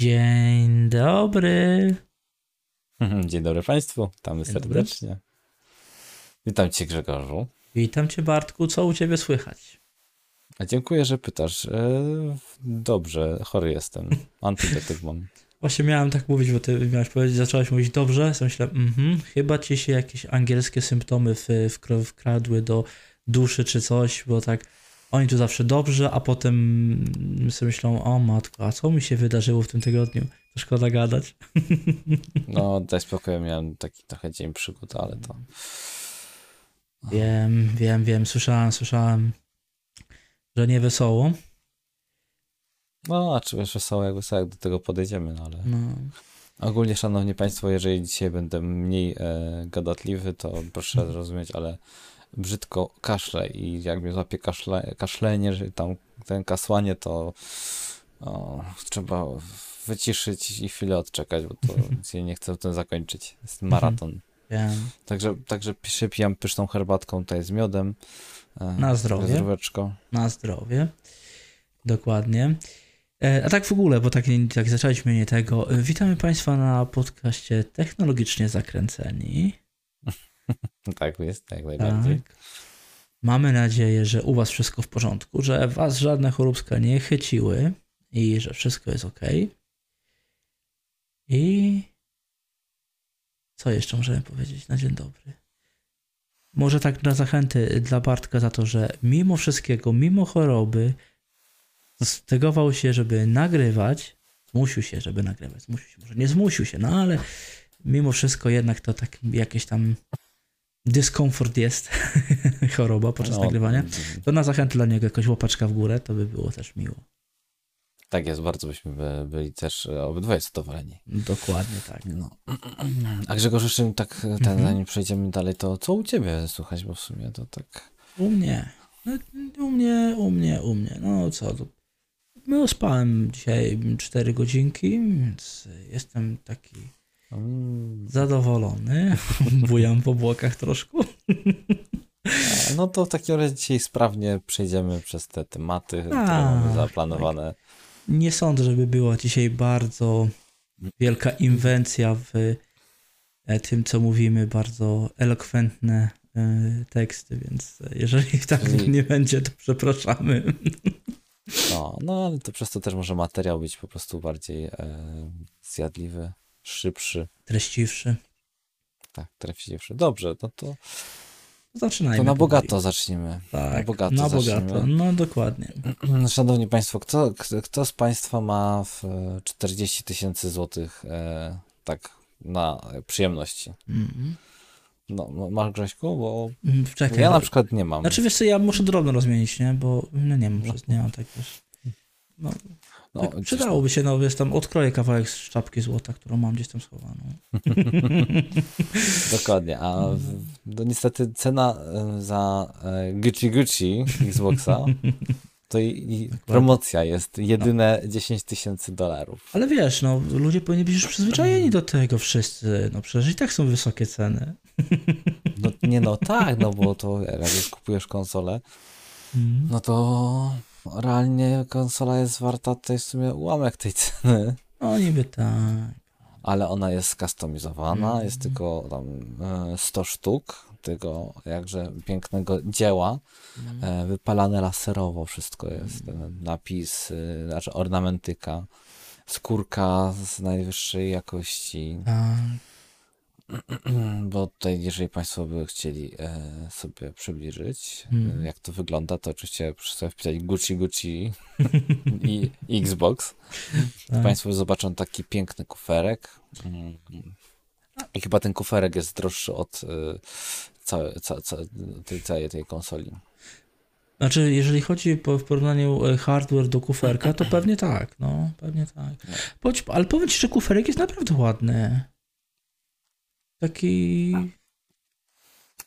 Dzień dobry. Dzień dobry Państwu, witamy Dzień serdecznie. Witam Cię Grzegorzu. Witam cię Bartku, co u ciebie słychać? A dziękuję, że pytasz. E, dobrze, chory jestem. Antybiotyk mam. Właśnie miałem tak mówić, bo ty miałeś powiedzieć, zacząłeś mówić dobrze, to myślałem, mhm, chyba ci się jakieś angielskie symptomy w, w, wkradły do duszy czy coś, bo tak oni tu zawsze dobrze, a potem sobie myślą, o matko, a co mi się wydarzyło w tym tygodniu? To szkoda gadać. No, daj spokój, miałem taki trochę dzień przygód, ale to... Wiem, wiem, wiem, słyszałem, słyszałem, że nie wesoło. No, a czy wiesz, wesoło jak wesoło, jak do tego podejdziemy, no ale... No. Ogólnie, szanowni państwo, jeżeli dzisiaj będę mniej e, gadatliwy, to proszę zrozumieć, ale brzydko kaszle i jak mnie złapie kaszle, kaszlenie, że tam ten kasłanie, to o, trzeba wyciszyć i chwilę odczekać, bo to nie chcę ten zakończyć. Jest maraton. Także, także się pijam pyszną herbatką tutaj z miodem. e, Na zdrowie. Zdróweczko. Na zdrowie. Dokładnie. E, A tak w ogóle, bo tak, tak zaczęliśmy nie tego. E, Witamy Państwa na podcaście Technologicznie Zakręceni. Tak jest, jak najbardziej. Tak. Mamy nadzieję, że u Was wszystko w porządku, że Was żadne choróbska nie chyciły i że wszystko jest ok. I co jeszcze możemy powiedzieć na dzień dobry? Może tak na zachęty dla Bartka za to, że mimo wszystkiego, mimo choroby, stegował się, żeby nagrywać. Zmusił się, żeby nagrywać. Zmusił się, może nie zmusił się, no ale mimo wszystko jednak to tak jakieś tam dyskomfort jest, choroba podczas No, nagrywania. To na zachętę dla niego jakaś łapaczka w górę, to by było też miło. Tak jest, bardzo byśmy by, byli też e, obydwoje zadowoleni. Dokładnie tak. No. A Grzegorz, jeszcze tak, ten, Mhm. zanim przejdziemy dalej, to co u ciebie słuchać, bo w sumie to tak... U mnie. No, u mnie, u mnie, u mnie. No co, to, no spałem dzisiaj 4 godzinki, więc jestem taki zadowolony. Bujam po błokach troszkę. no to w takim razie dzisiaj sprawnie przejdziemy przez te tematy, które A, mamy zaplanowane. Nie sądzę, żeby była dzisiaj bardzo wielka inwencja w e, tym, co mówimy, bardzo elokwentne e, teksty, więc jeżeli tak Czyli- nie będzie, to przepraszamy. No, no ale to przez to też może materiał być po prostu bardziej e, zjadliwy, szybszy, Treściwszy. tak, trefiwszy. Dobrze, no to, Zaczynajmy. to na powoli. bogato zacznijmy. Tak, na bogato na bogato. No dokładnie. Szanowni Państwo, kto, kto, z Państwa ma w e, 40 tysięcy złotych e, tak na przyjemności? Mhm. No, ma- masz Grześku? Bo Mm, Czekaj. ja na przykład nie mam. Znaczy wiesz co, ja muszę drobno rozmienić, nie? Bo no nie mam, przez, nie mam tak wiesz. No, no, tak przydałoby się, no wiesz, tam odkroję kawałek z czapki złota, którą mam gdzieś tam schowaną. Dokładnie, a w, no niestety cena e, za e, Gucci Gucci Xboxa to i, i promocja jest jedyne 10 tysięcy dolarów. Ale wiesz, no ludzie powinni być już przyzwyczajeni do tego wszyscy. No przecież i tak są wysokie ceny. No nie no tak, no bo to jak już kupujesz konsolę, Mm. no to realnie konsola jest warta tutaj w sumie ułamek tej ceny. No niby tak. ale ona jest skustomizowana, Mhm. jest tylko tam e, 100 sztuk tego jakże pięknego dzieła, e, wypalane laserowo wszystko jest, ten napis, e, znaczy ornamentyka, skórka z najwyższej jakości, Tak. bo tutaj jeżeli Państwo by chcieli e, sobie przybliżyć, Mhm. e, jak to wygląda, to oczywiście proszę sobie wpisać Gucci Gucci i Xbox, tak. Państwo zobaczą taki piękny kuferek. I chyba ten kuferek jest droższy od y, całej, ca, ca, tej, całej tej konsoli. Znaczy, jeżeli chodzi po, w porównaniu e, hardware do kuferka, to pewnie tak, no, pewnie tak. Powiedz, ale powiem ci, że kuferek jest naprawdę ładny. Taki...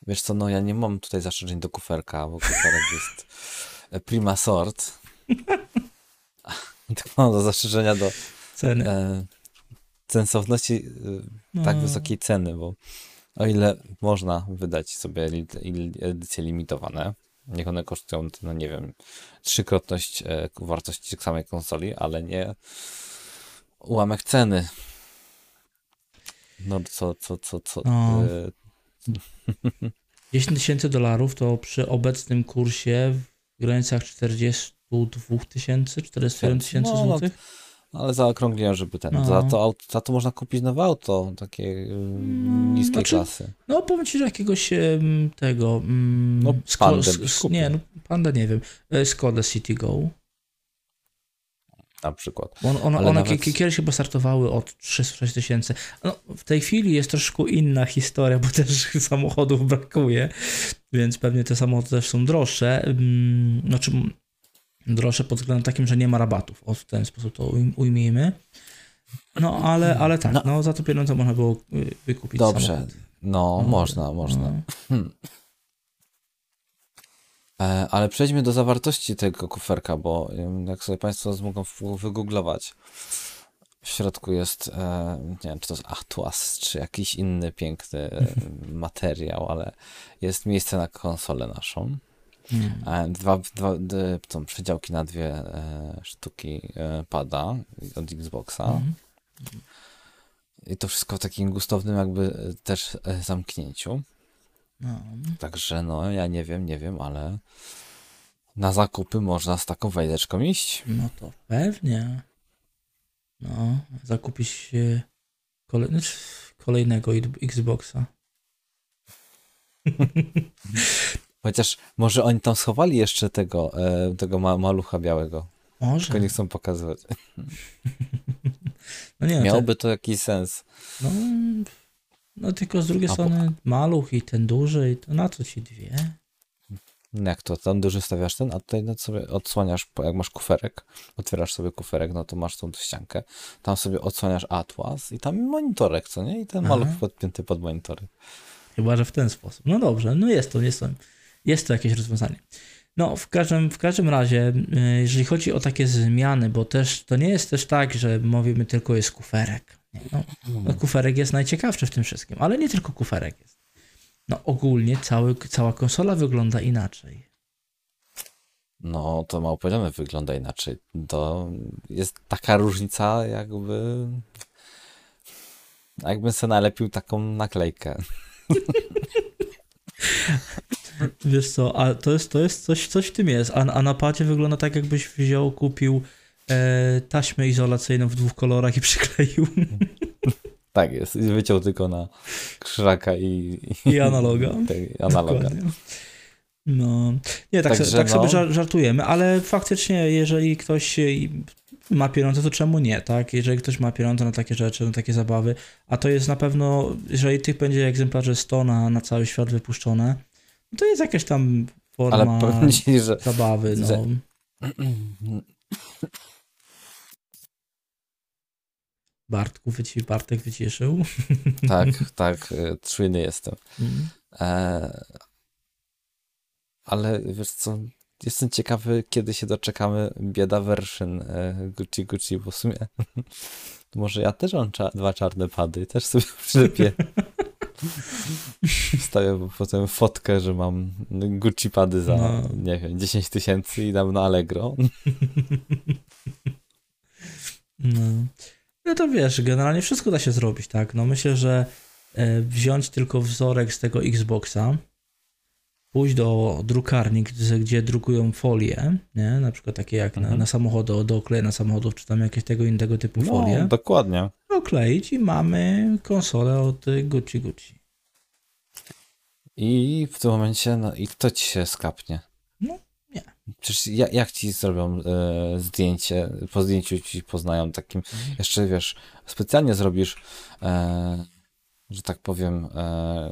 Wiesz co, no ja nie mam tutaj zastrzeżeń do kuferka, bo kuferek jest prima sort. Tylko mam do zastrzeżenia do Ceny. e, sensowności e, tak No. wysokiej ceny, bo o ile można wydać sobie edycje limitowane, niech one kosztują, no nie wiem, trzykrotność e, wartości samej konsoli, ale nie ułamek ceny. No co, co, co, co. No. e, 10 tysięcy dolarów to przy obecnym kursie w granicach 42 tysięcy, 47 tysięcy No, no, złotych. ale zaokrągliłem, żeby ten. No. Za, to, za to można kupić nowe auto, takie y, niskiej znaczy, klasy. No powiem ci, że jakiegoś tego... mm, No, Sko-. Nie, no Panda nie wiem. E, Skoda City Go. Na przykład. Bo On, one nawet- ki- kiedyś chyba startowały od 306 tysięcy. No, w tej chwili jest troszkę inna historia, bo też samochodów brakuje, więc pewnie te samochody też są droższe. Mm, Znaczy droższe pod względem takim, że nie ma rabatów. O, w ten sposób to ujm- ujmijmy. No ale, ale tak, no. No. za to pieniądze można było y, wykupić Dobrze. samochód. No, można, można. No. E, ale przejdźmy do zawartości tego kuferka, bo jak sobie Państwo mogą wygooglować, w środku jest, e, nie wiem, czy to jest Atlas, czy jakiś inny piękny e, materiał, ale jest miejsce na konsolę naszą. Mm. E, Dwa, dwa są przedziałki na dwie sztuki pada od Xboxa. Mhm. I to wszystko w takim gustownym jakby też zamknięciu. No. Także no, ja nie wiem, nie wiem, ale na zakupy można z taką wejdeczką iść. No to pewnie. No, zakupić się kolej, znaczy kolejnego Xboxa. Chociaż może oni tam schowali jeszcze tego, e, tego ma malucha białego, Może. tylko nie chcą pokazywać. No nie, Miałoby to jakiś sens. no, no tylko z drugiej A strony maluch i ten duży, i to na co ci dwie? Jak to, tam duży stawiasz ten, a tutaj no sobie odsłaniasz, jak masz kuferek, otwierasz sobie kuferek, no to masz tą ściankę, tam sobie odsłaniasz atlas i tam monitorek, co nie? I ten Aha. maluch podpięty pod monitorek. Chyba, że w ten sposób. No dobrze, no jest to, jest to, jest to jakieś rozwiązanie. No, w każdym, w każdym razie, y, jeżeli chodzi o takie zmiany, bo też to nie jest też tak, że mówimy tylko jest kuferek. No, kuferek jest najciekawszy w tym wszystkim, ale nie tylko kuferek jest. No ogólnie cały, cała konsola wygląda inaczej. No, to mało powiedziane wygląda inaczej. To jest taka różnica, jakby. Jakbym sobie nalepił taką naklejkę. Wiesz co, a to jest, to jest coś, coś w tym jest, a, a na padzie wygląda tak jakbyś wziął, kupił e, taśmę izolacyjną w dwóch kolorach i przykleił Tak jest. I wyciął tylko na krzaka i. i analoga. tej analoga. Dokładnie. No, nie, tak, Także tak no. sobie żar- żartujemy, ale faktycznie, jeżeli ktoś ma pieniądze, to czemu nie, tak? Jeżeli ktoś ma pieniądze na takie rzeczy, na takie zabawy, a to jest na pewno, jeżeli tych będzie egzemplarzy 100 na, na cały świat wypuszczone, no to jest jakaś tam forma ci, że. zabawy, no. że- Bartku wyci, Bartek wyciszył. Tak, tak, e, czujny jestem. Mm. E, ale wiesz co, jestem ciekawy, kiedy się doczekamy bieda version e, Gucci Gucci, bo w sumie może ja też mam cza- dwa czarne pady, też sobie przylepię. Wstawię potem fotkę, że mam Gucci pady za, No. nie wiem, 10 tysięcy i dam na Allegro. No. No to wiesz, generalnie wszystko da się zrobić, tak? No myślę, że e, wziąć tylko wzorek z tego Xboxa, pójść do drukarni, gdzie, drukują folie, nie? Na przykład takie jak na, Mhm. na samochody, do oklejenia samochodów, czy tam jakieś tego innego typu folie, No, dokładnie. okleić i mamy konsolę od Gucci Gucci. I w tym momencie, no i kto ci się skapnie? Nie. Przecież ja, jak ci zrobią e, zdjęcie, po zdjęciu ci poznają takim, Mhm. jeszcze wiesz, specjalnie zrobisz, e, że tak powiem, e,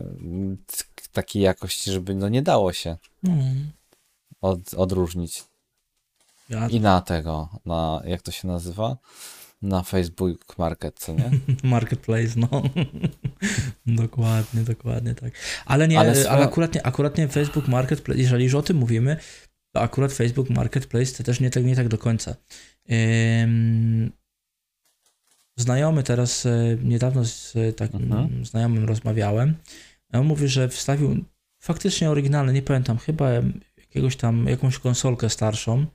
takiej jakości, żeby no nie dało się Mm. od, odróżnić. Ja, I na tego, na, jak to się nazywa? Na Facebook Market, co nie? Marketplace, no. dokładnie, dokładnie tak. Ale nie, Ale ale, akurat, nie, akurat nie Facebook Marketplace, jeżeli już o tym mówimy, akurat Facebook Marketplace to też nie tak, nie tak do końca. Znajomy teraz, e, niedawno z e, takim Mhm. znajomym rozmawiałem, on mówi, że wstawił faktycznie oryginalny, nie pamiętam, chyba jakiegoś tam, jakąś konsolkę starszą,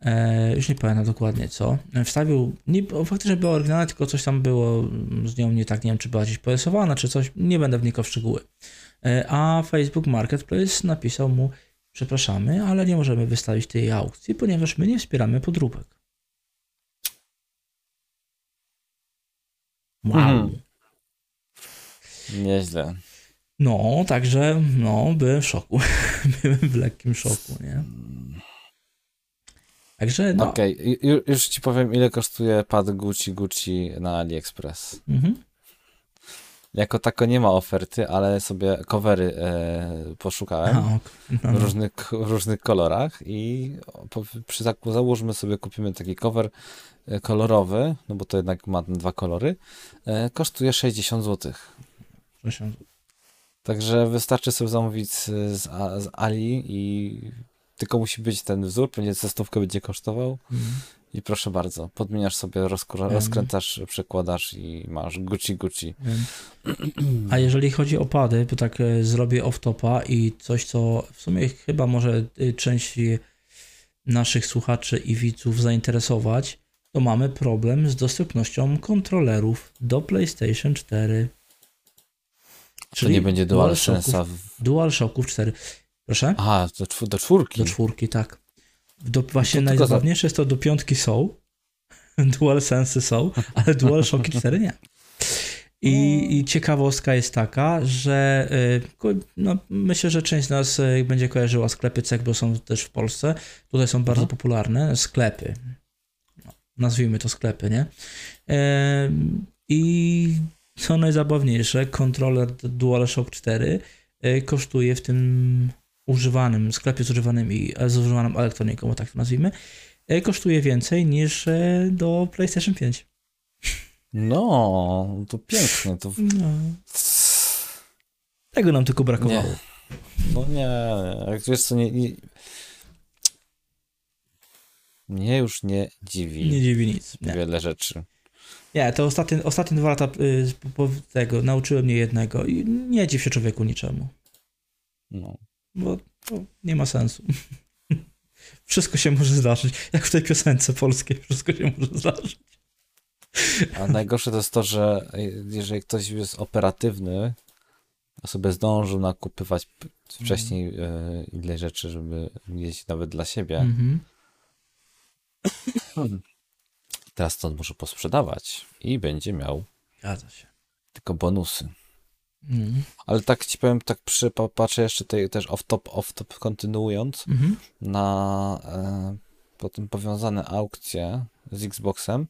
e, już nie pamiętam dokładnie co, wstawił, nie, faktycznie było oryginalne, tylko coś tam było z nią nie tak, nie wiem czy była gdzieś porysowana, czy coś, nie będę wnikał w szczegóły. E, a Facebook Marketplace napisał mu, przepraszamy, ale nie możemy wystawić tej aukcji, ponieważ my nie wspieramy podróbek. Wow. Mhm. Nieźle. No, także, no, byłem w szoku. byłem w lekkim szoku, nie? Także, no. Okej, ju- już ci powiem, ile kosztuje pad Gucci Gucci na AliExpress. Mhm. Jako tako nie ma oferty, ale sobie covery e, poszukałem no, w, różnych, w różnych kolorach i po, przy, załóżmy sobie, kupimy taki cover e, kolorowy, no bo to jednak ma dwa kolory, e, kosztuje 60 zł. Proszę. Także wystarczy sobie zamówić z, z, Ali i tylko musi być ten wzór, pewnie ze stówkę będzie kosztował Mhm. I proszę bardzo, podmieniasz sobie, rozkura- rozkręcasz, przekładasz i masz Gucci Gucci. Wiem. A jeżeli chodzi o pady, to tak e, zrobię off-topa i coś, co w sumie chyba może y, część naszych słuchaczy i widzów zainteresować, to mamy problem z dostępnością kontrolerów do PlayStation 4. To nie będzie DualSense'a. w- DualShocków 4. Proszę? Aha, do, czw- do czwórki. Do czwórki, tak. Do, właśnie No najzabawniejsze jest to do piątki są, DualSense są, ale DualShocki 4 nie. I, I ciekawostka jest taka, że y, no, myślę, że część z nas y, będzie kojarzyła sklepy CEK, bo są też w Polsce. Tutaj są bardzo Mhm. popularne sklepy. No, nazwijmy to sklepy, nie? Em, I co najzabawniejsze, kontroler DualShock 4 y, kosztuje w tym używanym sklepie z używanymi, z używaną elektroniką, tak to nazwijmy, y, kosztuje więcej niż y, do PlayStation 5. No, to pięknie. To... No. Tego nam tylko brakowało. Nie. No nie, jak wiesz co, nie, nie... Mnie już nie dziwi Nie dziwi nic. Nie, wiele rzeczy. nie to ostatnie, ostatnie dwa lata y, tego nauczyły mnie jednego i nie dziw się człowieku niczemu, No. Bo to nie ma sensu. Wszystko się może zdarzyć. Jak w tej piosence polskiej, wszystko się może zdarzyć. A najgorsze to jest to, że jeżeli ktoś jest operatywny, a sobie zdążył nakupywać wcześniej e, ile rzeczy, żeby mieć nawet dla siebie, Mhm. teraz to on może posprzedawać i będzie miał Zgadza się. tylko bonusy. Mhm. Ale tak ci powiem, tak przy, pa- patrzę jeszcze tej, też off-top, off-top kontynuując, Mhm. na e, potem powiązane aukcje z Xboxem,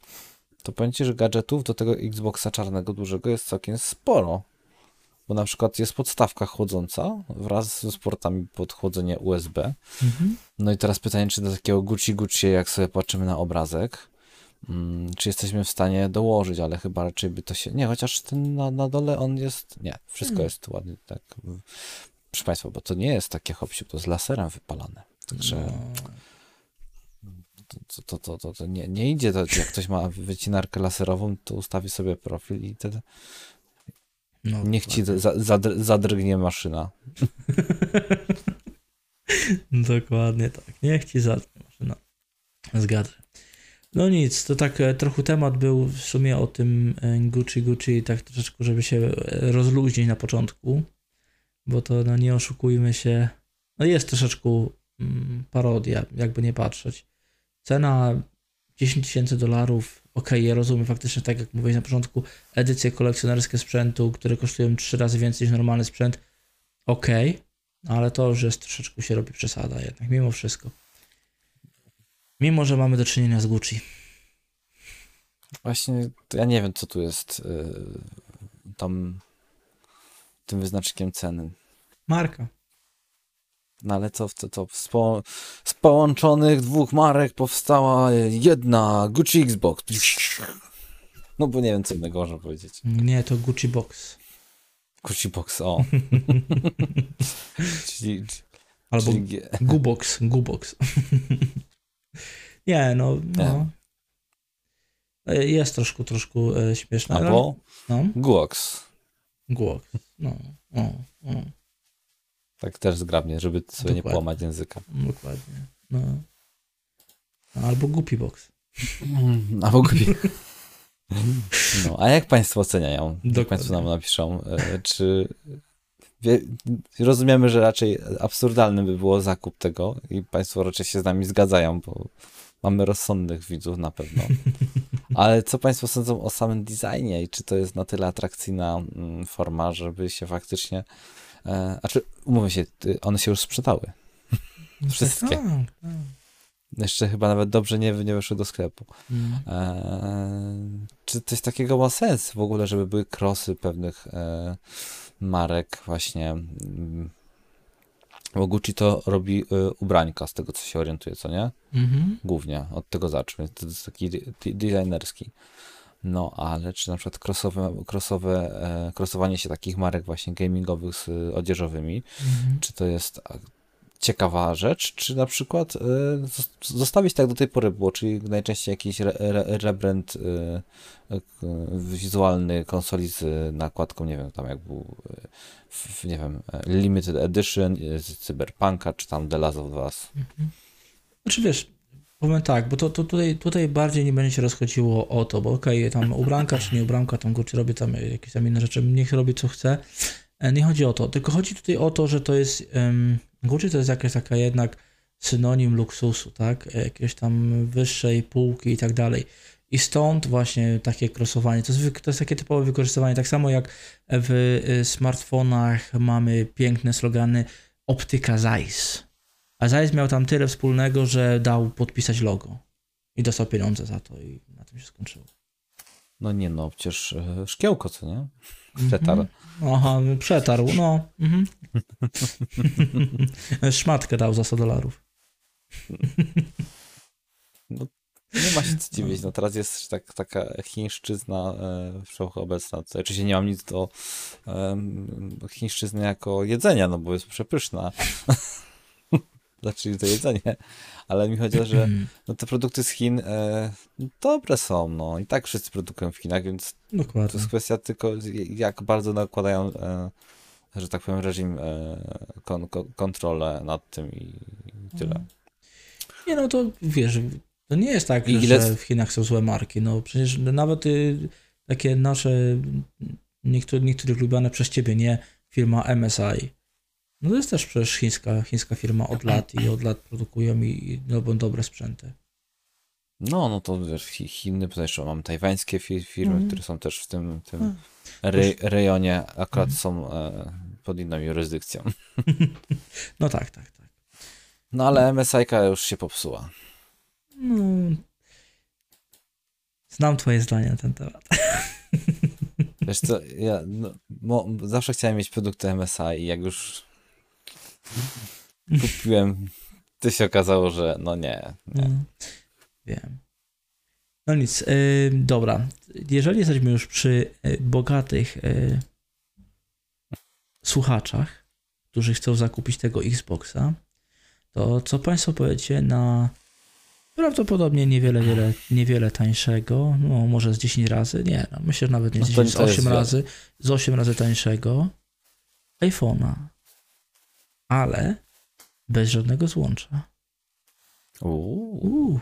to powiem ci, że gadżetów do tego Xboxa czarnego dużego jest całkiem sporo. Bo na przykład jest podstawka chłodząca wraz z portami pod chłodzenie USB. Mhm. No i teraz pytanie, czy do takiego Gucci Gucci, jak sobie patrzymy na obrazek, mm, czy jesteśmy w stanie dołożyć, ale chyba raczej by to się... Nie, chociaż ten na, na dole on jest... Nie, wszystko Hmm. jest ładnie tak. Proszę Państwa, bo to nie jest takie hopsiu, to jest laserem wypalane. Także No. to, to, to, to, nie, nie idzie, to, jak ktoś ma wycinarkę laserową, to ustawi sobie profil i wtedy No, niech ci za, zadr, zadrgnie maszyna. Dokładnie tak. Niech ci zatknie maszyna. Zgadza. No nic, to tak e, trochę temat był w sumie o tym e, Gucci Gucci, tak troszeczkę, żeby się e, rozluźnić na początku, bo to no nie oszukujmy się, no jest troszeczkę mm, parodia, jakby nie patrzeć. Cena 10 tysięcy dolarów, okej, ja rozumiem faktycznie, tak jak mówiłeś na początku, edycje kolekcjonerskie sprzętu, które kosztują 3 razy więcej niż normalny sprzęt, okej, ale to już jest troszeczkę się robi przesada jednak, mimo wszystko. Mimo, że mamy do czynienia z Gucci. Właśnie, ja nie wiem, co tu jest yy, tam tym wyznacznikiem ceny. Marka. No ale co, to, to z, po, z połączonych dwóch marek powstała jedna Gucci Xbox. No bo nie wiem, co innego można powiedzieć. Nie, to Gucci Box. Gucci Box, o. czyli, Albo czyli Gubox, Gubox. nie, no, no. E, Jest troszkę, troszkę e, śmieszne. albo No, Guox. No, o, o, Tak też zgrabnie, żeby sobie nie Dokładnie. połamać języka. dokładnie. No. Albo głupi box. A w ogóle. No, a jak Państwo oceniają? Jak Dokładnie. Państwo nam napiszą? e, Czy wie, rozumiemy, że raczej absurdalny by było zakup tego i Państwo raczej się z nami zgadzają, bo mamy rozsądnych widzów na pewno. Ale co Państwo sądzą o samym designie i czy to jest na tyle atrakcyjna mm, forma, żeby się faktycznie. E, a czy umówmy się, one się już sprzedały. Wszystkie. Tak, tak. Jeszcze chyba nawet dobrze nie, nie weszły do sklepu. Mm. Eee, czy coś takiego ma sens w ogóle, żeby były krosy pewnych e, marek właśnie? mm, Bo Gucci to robi e, ubrańka, z tego co się orientuje, co nie? Mhm. Głównie od tego zacznę, więc to jest taki de- de- designerski. No, ale czy na przykład crossowe, crossowe, e, crossowanie się takich marek właśnie gamingowych z e, odzieżowymi, Mhm. czy to jest ciekawa rzecz, czy na przykład y, zos- zostawić tak do tej pory było, czyli najczęściej jakiś re, re, rebrand y, y, wizualny konsoli z nakładką, nie wiem, tam jak był, nie wiem, limited edition z Cyberpunka, czy tam The Last of Us. Znaczy wiesz, powiem tak, bo to, to tutaj, tutaj bardziej nie będzie się rozchodziło o to, bo okej, tam ubranka czy nie ubranka, tam Gucci robi tam jakieś tam inne rzeczy, niech robi co chce. E, Nie chodzi o to, tylko chodzi tutaj o to, że to jest, um, Gucci to jest jakaś taka jednak synonim luksusu, tak, jakiegoś tam wyższej półki i tak dalej. I stąd właśnie takie krosowanie, to jest, to jest takie typowe wykorzystywanie, tak samo jak w y, smartfonach mamy piękne slogany optyka Zeiss. A Zeiss miał tam tyle wspólnego, że dał podpisać logo. I dostał pieniądze za to i na tym się skończyło. No nie no, przecież e, szkiełko, co nie? Przetarł. Mhm. Aha, przetarł, no. Mhm. Szmatkę dał za 100 dolarów. Nie ma się co dziwić, no teraz jest tak, taka chińszczyzna e, wszechobecna. To Oczywiście nie mam nic do em, chińszczyzny jako jedzenia, no bo jest przepyszna. Znaczy to jedzenie, ale mi chodzi o to, że Mm, no, te produkty z Chin e, dobre są, no i tak wszyscy produkują w Chinach, więc to Dokładnie. jest kwestia tylko jak bardzo nakładają, e, że tak powiem, reżim, e, kon, kon, kontrolę nad tym i, i tyle. Nie no, to wiesz, to nie jest tak, I że ile- w Chinach są złe marki. No przecież nawet y, takie nasze, niektóre, niektórych lubiane przez ciebie, nie, firma MSI. No to jest też przecież chińska, chińska firma od lat i od lat produkują i, robią dobre sprzęty. No, no to wiesz, Chi- Chiny, jeszcze mam tajwańskie fi- firmy, Mhm. które są też w tym, tym Hmm. rej, rejonie, akurat Mhm. są e, pod inną jurysdykcją. No tak, tak, tak. No ale MSIK już się popsuła. No, znam twoje zdanie na ten temat. Wiesz co, ja no, zawsze chciałem mieć produkty MSI i jak już kupiłem, to się okazało, że no nie, nie. No, wiem. No nic, y, dobra. Jeżeli jesteśmy już przy y, bogatych y, słuchaczach, którzy chcą zakupić tego Xboxa, to co Państwo powiecie na prawdopodobnie niewiele, wiele, niewiele tańszego, no może z 10 razy, nie, no, myślę, że nawet nie z No 10, z to jest 8 wiele. razy, z 8 razy tańszego iPhone'a, ale bez żadnego złącza. Uuu.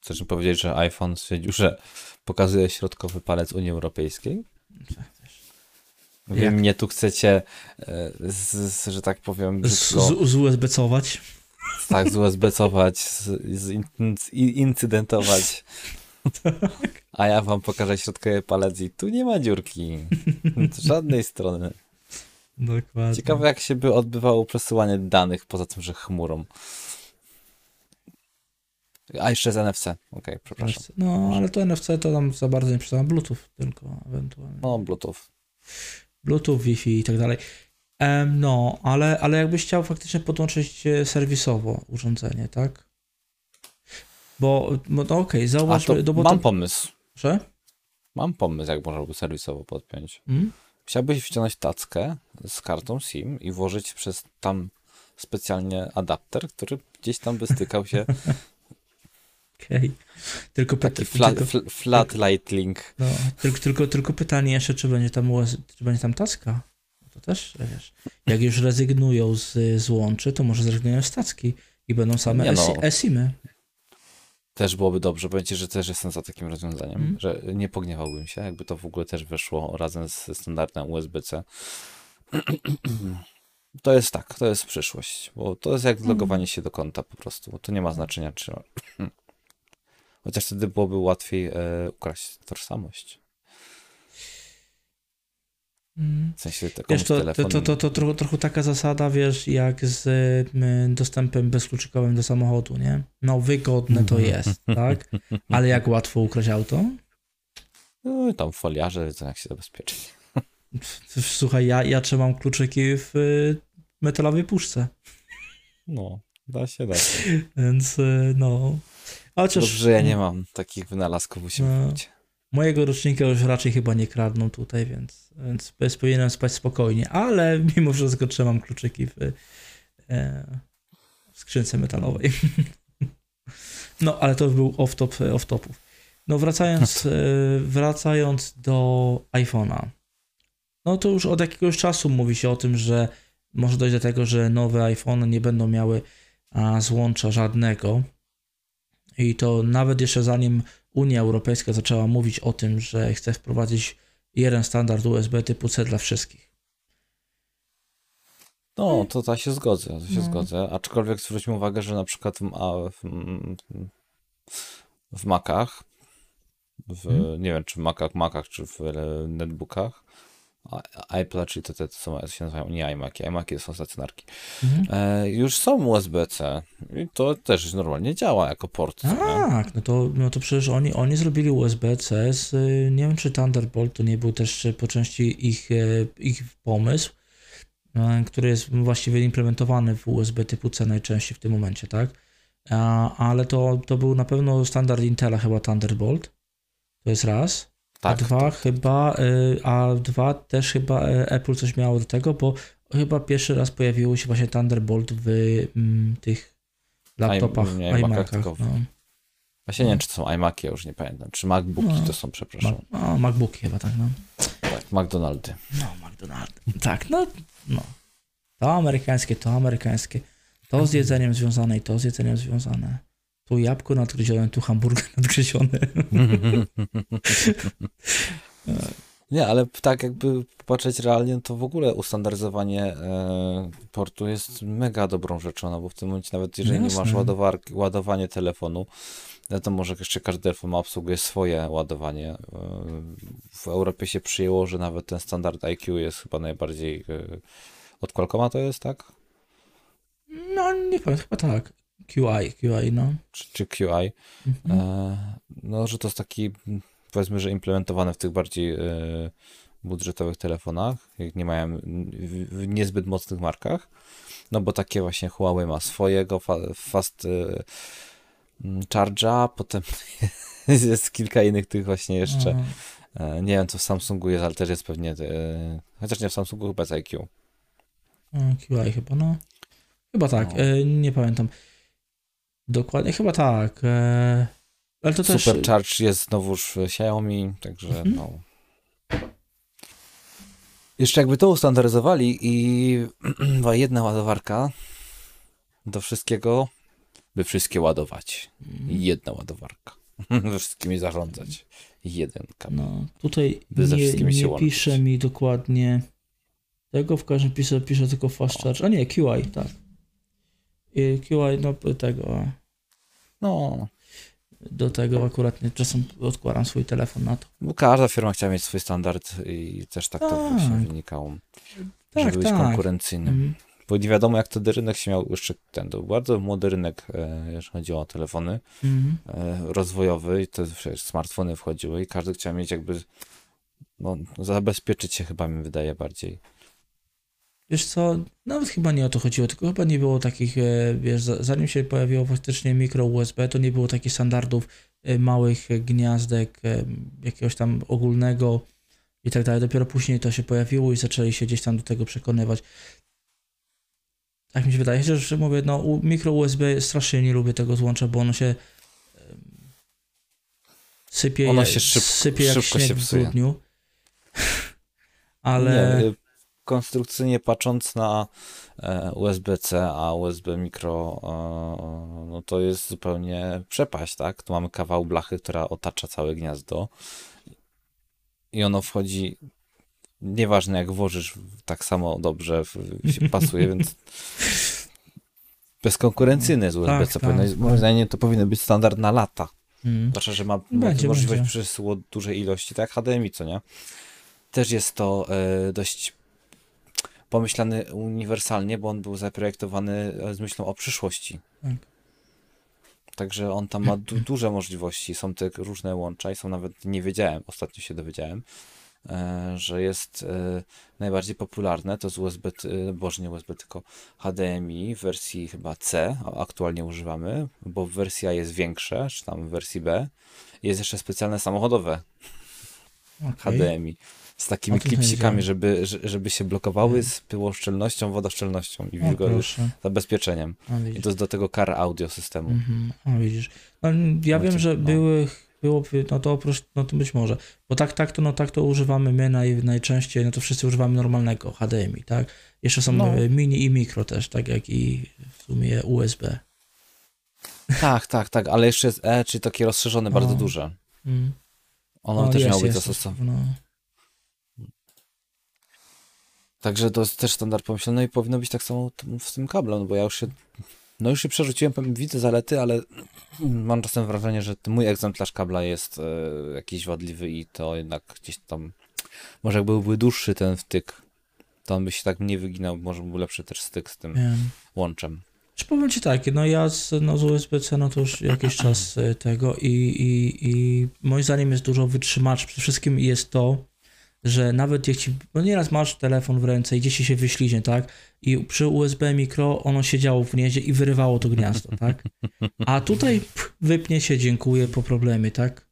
Chcesz mi powiedzieć, że iPhone stwierdził, że pokazuje środkowy palec Unii Europejskiej? Wy Jak? mnie tu chcecie, e, z, z, że tak powiem, brzydko, z, z USB-cować. tak, z USB-cować, z, z in, z, incydentować. A ja wam pokażę środkowy palec i tu nie ma dziurki. Z żadnej strony. Dokładnie. Ciekawe, jak się by odbywało przesyłanie danych, poza tym, że chmurą. A jeszcze z NFC. Okej, przepraszam. No, ale to NFC to tam za bardzo nie przeczytałem. Bluetooth tylko ewentualnie. No, Bluetooth. Bluetooth, Wi-Fi i tak dalej. Em, no, ale, ale jakbyś chciał faktycznie podłączyć e, serwisowo urządzenie, tak? Bo, no okej, A zauważ, to no bo mam to, pomysł. że? Mam pomysł, jak można by serwisowo podpiąć. Mm? Chciałbyś wciągnąć tackę z kartą SIM i włożyć przez tam specjalnie adapter, który gdzieś tam by stykał się. Okej. Tylko, pyta, Taki flat, tylko, fl, flat light link. no, tylko, tylko, tylko pytanie jeszcze, czy będzie tam czy będzie tam taska? No To też, wiesz, jak już rezygnują z złączy, to może zrezygnują z tacki i będą same Nie no. esi- eSIMy. Też byłoby dobrze, będzie, że też jestem za takim rozwiązaniem, Mhm. że nie pogniewałbym się, jakby to w ogóle też weszło razem z standardem USB-C. To jest tak, to jest przyszłość, bo to jest jak logowanie się do konta po prostu, bo to nie ma znaczenia, czy... Chociaż wtedy byłoby łatwiej e, ukraść tożsamość. Mm. W sensie taką Wiesz, to, to, telefon... to, to, to trochę, trochę taka zasada, wiesz, jak z dostępem bezkluczykowym do samochodu, nie? No wygodne to jest, tak? Ale jak łatwo ukraść auto? No, i tam foliarze wiedzą, jak się zabezpieczyć. Słuchaj, ja, ja trzymam kluczyki w y, metalowej puszce, No, da się, da się. więc y, no... Chociaż Dobrze, że ja nie mam takich wynalazków u siebie No. w. mojego rocznika już raczej chyba nie kradną tutaj, więc, więc powinienem spać spokojnie, ale mimo wszystko trzymam kluczyki w, e, w skrzynce metalowej. No, ale to był off-top off-topów. No, wracając, e, wracając do iPhone'a. No to już od jakiegoś czasu mówi się o tym, że może dojść do tego, że nowe iPhone nie będą miały złącza żadnego. I to nawet jeszcze zanim Unia Europejska zaczęła mówić o tym, że chce wprowadzić jeden standard USB typu C dla wszystkich. No, to ja się zgodzę, to się No. zgodzę. Aczkolwiek zwróćmy uwagę, że na przykład w, w, w Macach, w, Hmm? nie wiem, czy w Macach, Macach, czy w e, netbookach, a- iPla, czyli te, te, są, się nazywają nie iMaki, iMaki to są stacjonarki, Mhm. e, już są USB-C i to też normalnie działa jako port. nie? Tak, no to, no to przecież oni, oni zrobili USB-C z, y, nie wiem czy Thunderbolt to nie był też y, po części ich, y, ich pomysł, który jest właściwie implementowany w USB typu C najczęściej w tym momencie, tak? Ale to, to był na pewno standard Intela chyba Thunderbolt, to jest raz. Tak, a dwa chyba, y, a dwa też chyba y, Apple coś miało do tego, bo chyba pierwszy raz pojawiło się właśnie Thunderbolt w mm, tych laptopach, nie, iMacach, No. Właśnie nie wiem, czy to są iMaki, ja już nie pamiętam, czy MacBooki No. to są, przepraszam. Ma, a, MacBooki chyba tak, no. Tak, McDonaldy. No, McDonald's. Tak, no, no. To amerykańskie, to amerykańskie. To z jedzeniem związane i to z jedzeniem związane. Tu jabłko nadgryzione, tu hamburger nadgryziony. Nie, ale tak jakby popatrzeć realnie, to w ogóle ustandaryzowanie e, portu jest mega dobrą rzeczą, no bo w tym momencie nawet jeżeli nie masz Jasne. ładowarki, ładowanie telefonu, no to może jeszcze każdy telefon ma obsługuje swoje ładowanie. E, w Europie się przyjęło, że nawet ten standard IQ jest chyba najbardziej e, od Qualcomma to jest, tak? No, nie powiem, chyba tak. QI, QI, no. Czy, czy QI? Mhm. E, no, że to jest taki, mm, powiedzmy, że implementowany w tych bardziej e, budżetowych telefonach, jak nie mają w, w niezbyt mocnych markach. No bo takie właśnie Huawei ma swojego fa, fast e, mm, charge'a, potem jest kilka innych tych właśnie jeszcze. Aha. E, nie wiem, co w Samsungu jest, ale też jest pewnie, e, chociaż nie w Samsungu chyba jest IQ. A, QI chyba, no. Chyba tak, No. e, nie pamiętam. Dokładnie, chyba tak. E, ale to też... Supercharge jest znowuż w Xiaomi, także Mhm. no. Jeszcze jakby to ustandaryzowali i była jedna ładowarka do wszystkiego, by wszystkie ładować. I jedna ładowarka. Ze wszystkimi zarządzać. Jeden kabel. No, tutaj By ze nie, wszystkimi się nie łączyć. pisze mi dokładnie tego, w każdym pisze, pisze tylko fast charge. A nie, QI, tak. I QI, no tego, No, do tego akurat nie, czasem odkładam swój telefon na to. bo każda firma chciała mieć swój standard i też tak to Tak. właśnie wynikało, Tak, żeby być tak. konkurencyjnym. Mm, Bo nie wiadomo, jak wtedy rynek się miał jeszcze ten, to był bardzo młody rynek, e, jeżeli chodzi o telefony. mm. e, rozwojowy i to przecież smartfony wchodziły i każdy chciał mieć jakby no, zabezpieczyć się chyba mi wydaje bardziej. Wiesz co, nawet chyba nie o to chodziło, tylko chyba nie było takich, e, wiesz, za- zanim się pojawiło faktycznie mikro USB, to nie było takich standardów e, małych gniazdek, e, jakiegoś tam ogólnego i tak dalej. Dopiero później to się pojawiło i zaczęli się gdzieś tam do tego przekonywać. Tak mi się wydaje, że, że mówię, no mikro USB strasznie nie lubię tego złącza, bo ono się sypie, Ono się szyb- sypie jak szybko śnieg się w grudniu. Ale... Nie, konstrukcyjnie patrząc na e, USB-C, a USB mikro, e, no to jest zupełnie przepaść, tak? Tu mamy kawał blachy, która otacza całe gniazdo i ono wchodzi, nieważne jak włożysz, tak samo dobrze się pasuje, więc bezkonkurencyjny jest USB-C. Tak, Powinno- tak, Moim tak. zdaniem to powinno być standard na lata. Mm. Zwłaszcza, że ma Będzie, możliwość będzie. przesyłu dużej ilości, tak HDMI, co nie? Też jest to e, dość pomyślany uniwersalnie, bo on był zaprojektowany e, z myślą o przyszłości. Tak. Także on tam ma du duże możliwości, są te różne łącza i są nawet, nie wiedziałem, ostatnio się dowiedziałem, e, że jest e, najbardziej popularne, to jest USB, boże nie USB, tylko HDMI w wersji chyba C, aktualnie używamy, bo wersja jest większa, czy tam w wersji B. Jest jeszcze specjalne samochodowe Okej. HDMI z takimi klipsikami, żeby, że- żeby się blokowały z pyłoszczelnością, wodoszczelnością i O, wilgo- proszę. zabezpieczeniem. I to jest do tego car audio systemu. Mhm. A, widzisz. No, ja wiem, Macie- że no. były, było, no to oprócz, no to być może, bo tak, tak to, no tak to używamy my naj, najczęściej, no to wszyscy używamy normalnego HDMI, tak? Jeszcze są No. e, mini i mikro też, tak jak i w sumie USB. Tak, tak, tak, ale jeszcze jest E, czyli takie rozszerzone, bardzo O. duże. Mm. Ono No, też jest, miało być zastosowane. No. Także to jest też standard pomyślany no i powinno być tak samo z tym kablem, no bo ja już się, no już się przerzuciłem, powiem, widzę zalety, ale mam czasem wrażenie, że mój egzemplarz kabla jest e, jakiś wadliwy i to jednak gdzieś tam, może jak byłby dłuższy ten wtyk, to on by się tak mniej wyginał, może był lepszy też styk z tym Wiem. łączem. Czy powiem ci tak, no ja z, no z USB-C no to już jakiś czas e, tego i, i, i moim zdaniem jest dużo wytrzymacz. Przede wszystkim jest to, że nawet jak ci, no nieraz masz telefon w ręce i gdzieś się wyśliźnie, tak? I przy USB mikro ono siedziało w gnieździe i wyrywało to gniazdo, tak? A tutaj pff, wypnie się, dziękuję po problemie, tak?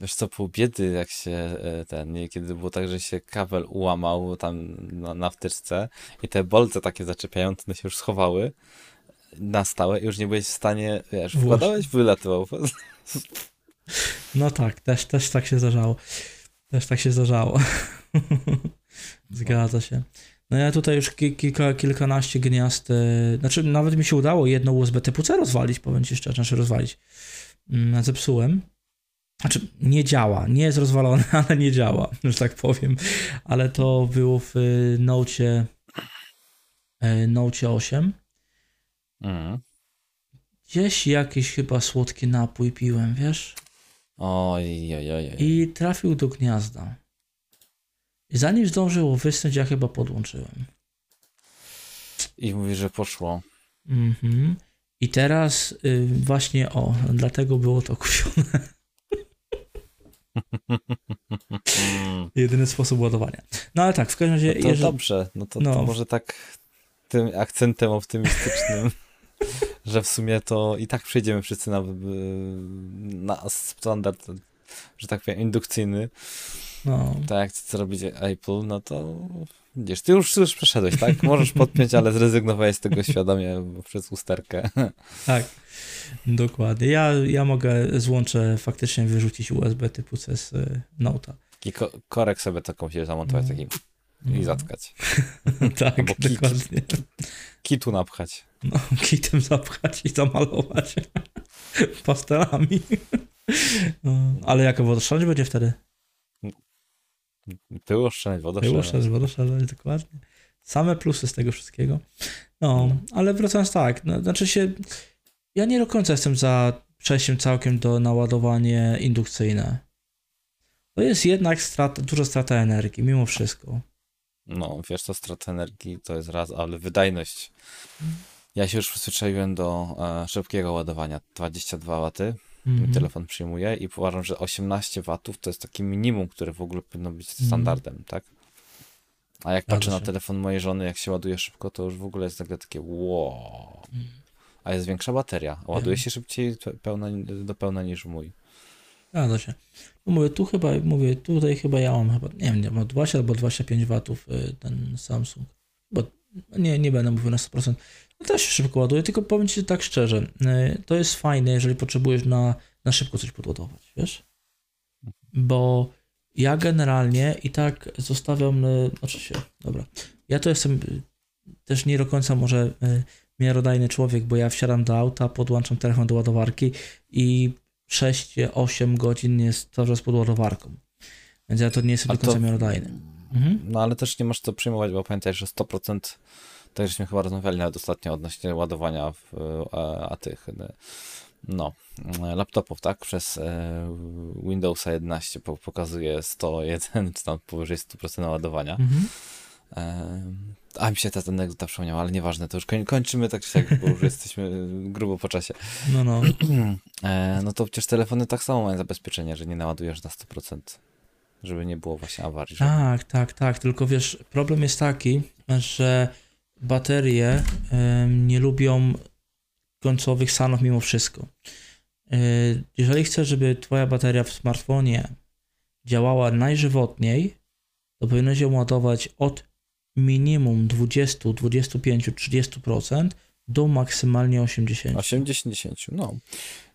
Wiesz co, pół biedy, jak się e, ten, niekiedy było tak, że się kabel ułamał tam na, na wtyczce i te bolce takie zaczepiające one się już schowały na stałe i już nie byłeś w stanie, wiesz, wkładałeś, wylatywał. No tak, też, też tak się zdarzało. Też tak się zdarzało. Zgadza się. No ja tutaj już ki kilka, kilkanaście gniazd, e, znaczy nawet mi się udało jedno USB typu C rozwalić, powiem ci szczerze, znaczy rozwalić. Mm, Zepsułem. Znaczy nie działa, nie jest rozwalone, ale nie działa, że tak powiem. Ale to było w e, Nocie, e, Nocie 8. Mhm. Gdzieś jakiś chyba słodki napój piłem, wiesz? Oj, oj, oj, oj. i trafił do gniazda. I zanim zdążyło wysnąć, ja chyba podłączyłem. I mówi, że poszło. Mhm. I teraz y, właśnie o, dlatego było to kupione. Mm. Jedyny sposób ładowania. No ale tak, w każdym razie, No to jeżeli... dobrze, no to, no. to może tak tym akcentem optymistycznym, że w sumie to i tak przejdziemy wszyscy na, na standard, że tak powiem, indukcyjny. no, Tak jak chce robić Apple, no to widzisz, ty już, już przeszedłeś, tak? Możesz podpiąć, ale zrezygnowałeś z tego świadomie przez usterkę. tak, dokładnie. Ja, ja mogę złącze faktycznie wyrzucić USB typu C z y, Note'a. I ko- korek sobie taką się zamontować No. taki No. I zatkać. tak, Albo kit. dokładnie. Kitu napchać. No, kitem zapchać i zamalować pastelami. No, ale jaka wodoszczelność będzie wtedy? Pył oszczędź, szans, wodoszczelność, dokładnie. Same plusy z tego wszystkiego. No, ale wracając tak, no, znaczy się, ja nie do końca jestem za przejściem całkiem do naładowanie indukcyjne. To jest jednak strata, duża strata energii, mimo wszystko. No, wiesz, to strata energii to jest raz, ale wydajność. Ja się już przyzwyczaiłem do e, szybkiego ładowania. 22 W Mhm. telefon przyjmuje i uważam, że 18 W to jest takie minimum, które w ogóle powinno być Mhm. standardem, tak? A jak patrzę na telefon mojej żony, jak się ładuje szybko, to już w ogóle jest nagle takie wow. Mhm. A jest większa bateria. Ładuje się szybciej pe- pełna, do pełna niż mój. Zgadza się. No mówię, tu chyba, mówię, tutaj chyba ja mam chyba, nie wiem, nie, mam 20 albo 25 watów y, ten Samsung. Bo nie, nie będę mówił na 100%. No też się szybko ładuje, tylko powiem Ci tak szczerze, y, to jest fajne, jeżeli potrzebujesz na, na szybko coś podładować, wiesz? Bo ja generalnie i tak zostawiam, y, znaczy się, dobra, ja to jestem y, też nie do końca może y, miarodajny człowiek, bo ja wsiadam do auta, podłączam telefon do ładowarki i 6-8 godzin jest cały czas pod ładowarką. Więc ja to nie jestem do końca to- miarodajny. Mhm. No ale też nie masz co przyjmować, bo pamiętaj, że 100%, tak żeśmy chyba rozmawiali nawet ostatnio odnośnie ładowania w, a, a tych, no, laptopów, tak, przez e, Windowsa 11 po- pokazuje 101, czy tam powyżej 100% naładowania. Mhm. E, a mi się ta anegdota przypomniała, ale nieważne, to już koń, kończymy tak czy siak, bo już jesteśmy grubo po czasie. No, no. E, no to przecież telefony tak samo mają zabezpieczenie, że nie naładujesz na 100%, żeby nie było właśnie awarii. żadnej. Tak, tak, tak. Tylko wiesz, problem jest taki, że baterie nie lubią końcowych stanów mimo wszystko. E, Jeżeli chcesz, żeby twoja bateria w smartfonie działała najżywotniej, to powinieneś ją ładować od minimum 20, 25, 30% do maksymalnie 80. 80, no.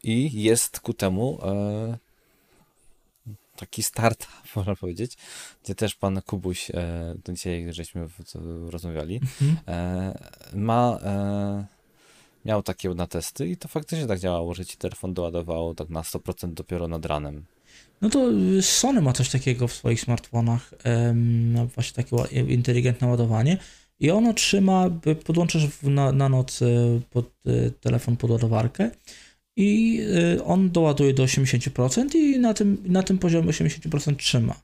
I jest ku temu e, taki start, można powiedzieć, gdzie też pan Kubuś, e, to dzisiaj żeśmy w, rozmawiali, Mhm. e, ma, e, miał takie na testy i to faktycznie tak działało, że ci telefon doładowało tak na 100% dopiero nad ranem. No to Sony ma coś takiego w swoich smartfonach, właśnie takie inteligentne ładowanie i ono trzyma, podłączasz na, na noc y, pod y, telefon pod ładowarkę i y, on doładuje do 80% i na tym, na tym poziomie 80% trzyma.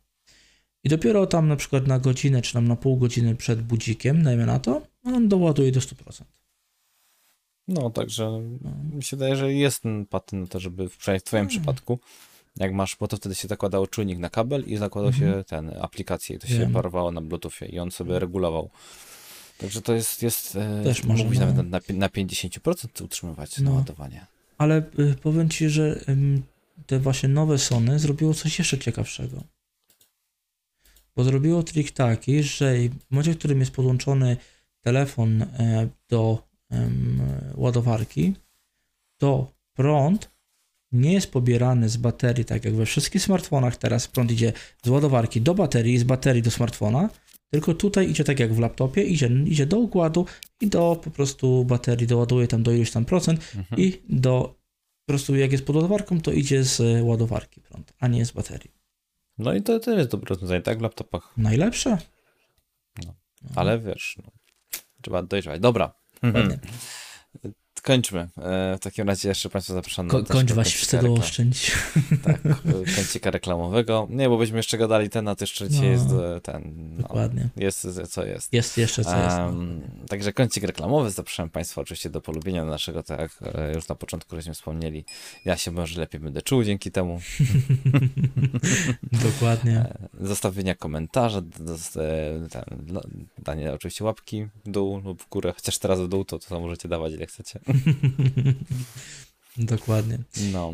I dopiero tam na przykład na godzinę czy tam na pół godziny przed budzikiem, dajmy na to, on doładuje do 100%. No, także No. mi się wydaje, że jest ten patent na to, żeby w twoim Hmm. przypadku, jak masz, bo to wtedy się zakładało czujnik na kabel i zakładał Mhm. się ten, aplikację i to się Wiem. parowało na bluetoothie i on sobie regulował. Także to jest, jest e, Też może, mógłbyś no. nawet na, na 50% utrzymywać No. naładowanie. Ale y, powiem Ci, że te właśnie nowe Sony zrobiło coś jeszcze ciekawszego. Bo zrobiło trik taki, że w momencie, w którym jest podłączony telefon e, do ładowarki, to prąd nie jest pobierany z baterii, tak jak we wszystkich smartfonach teraz prąd idzie z ładowarki do baterii z baterii do smartfona, tylko tutaj idzie tak jak w laptopie, idzie, idzie do układu i do po prostu baterii doładuje tam do iluś tam procent Mhm. i do po prostu jak jest pod ładowarką, to idzie z ładowarki prąd, a nie z baterii. No i to też jest dobre rozwiązanie, tak w laptopach, Najlepsze. No. ale wiesz, no, trzeba dojrzawać. Dobra, Ładnie. kończmy. E, w takim razie jeszcze Państwa zapraszam Ko- na kończ kącika wstydu oszczędź. Tak, kącika reklamowego. Nie, bo byśmy jeszcze gadali ten, a to jeszcze dzisiaj No. jest e, ten, no, Dokładnie. jest co jest. Jest jeszcze co jest. no. Także kącik reklamowy, zapraszam Państwa oczywiście do polubienia naszego, tak jak e, już na początku żeśmy wspomnieli. Ja się może lepiej będę czuł dzięki temu. Dokładnie. E, Zostawienia komentarza, e, no, danie oczywiście łapki w dół lub w górę, chociaż teraz w dół to, to możecie dawać ile chcecie. Dokładnie. No,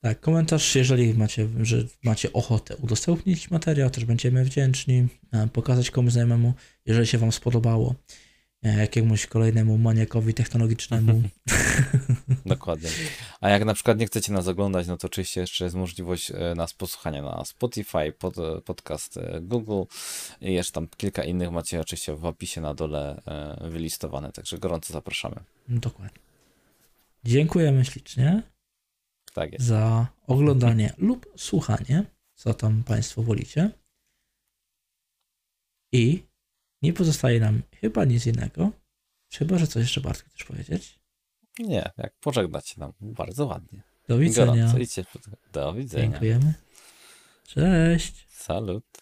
Tak, komentarz, jeżeli macie, że macie ochotę udostępnić materiał, też będziemy wdzięczni, e, pokazać komuś znajomemu, jeżeli się Wam spodobało, e, jakiemuś kolejnemu maniakowi technologicznemu. dokładnie. A jak na przykład nie chcecie nas oglądać, no to oczywiście jeszcze jest możliwość e, nas posłuchania na Spotify, pod, podcast Google i jeszcze tam kilka innych macie oczywiście w opisie na dole wylistowane, także gorąco zapraszamy. Dokładnie. Dziękujemy ślicznie Tak jest. za oglądanie lub słuchanie, co tam Państwo wolicie. I nie pozostaje nam chyba nic innego, chyba, że coś jeszcze Bartku chcesz powiedzieć. Nie, jak pożegnać nam bardzo ładnie. Do widzenia. Gorąco idźcie. Do widzenia. Dziękujemy. Cześć. Salut.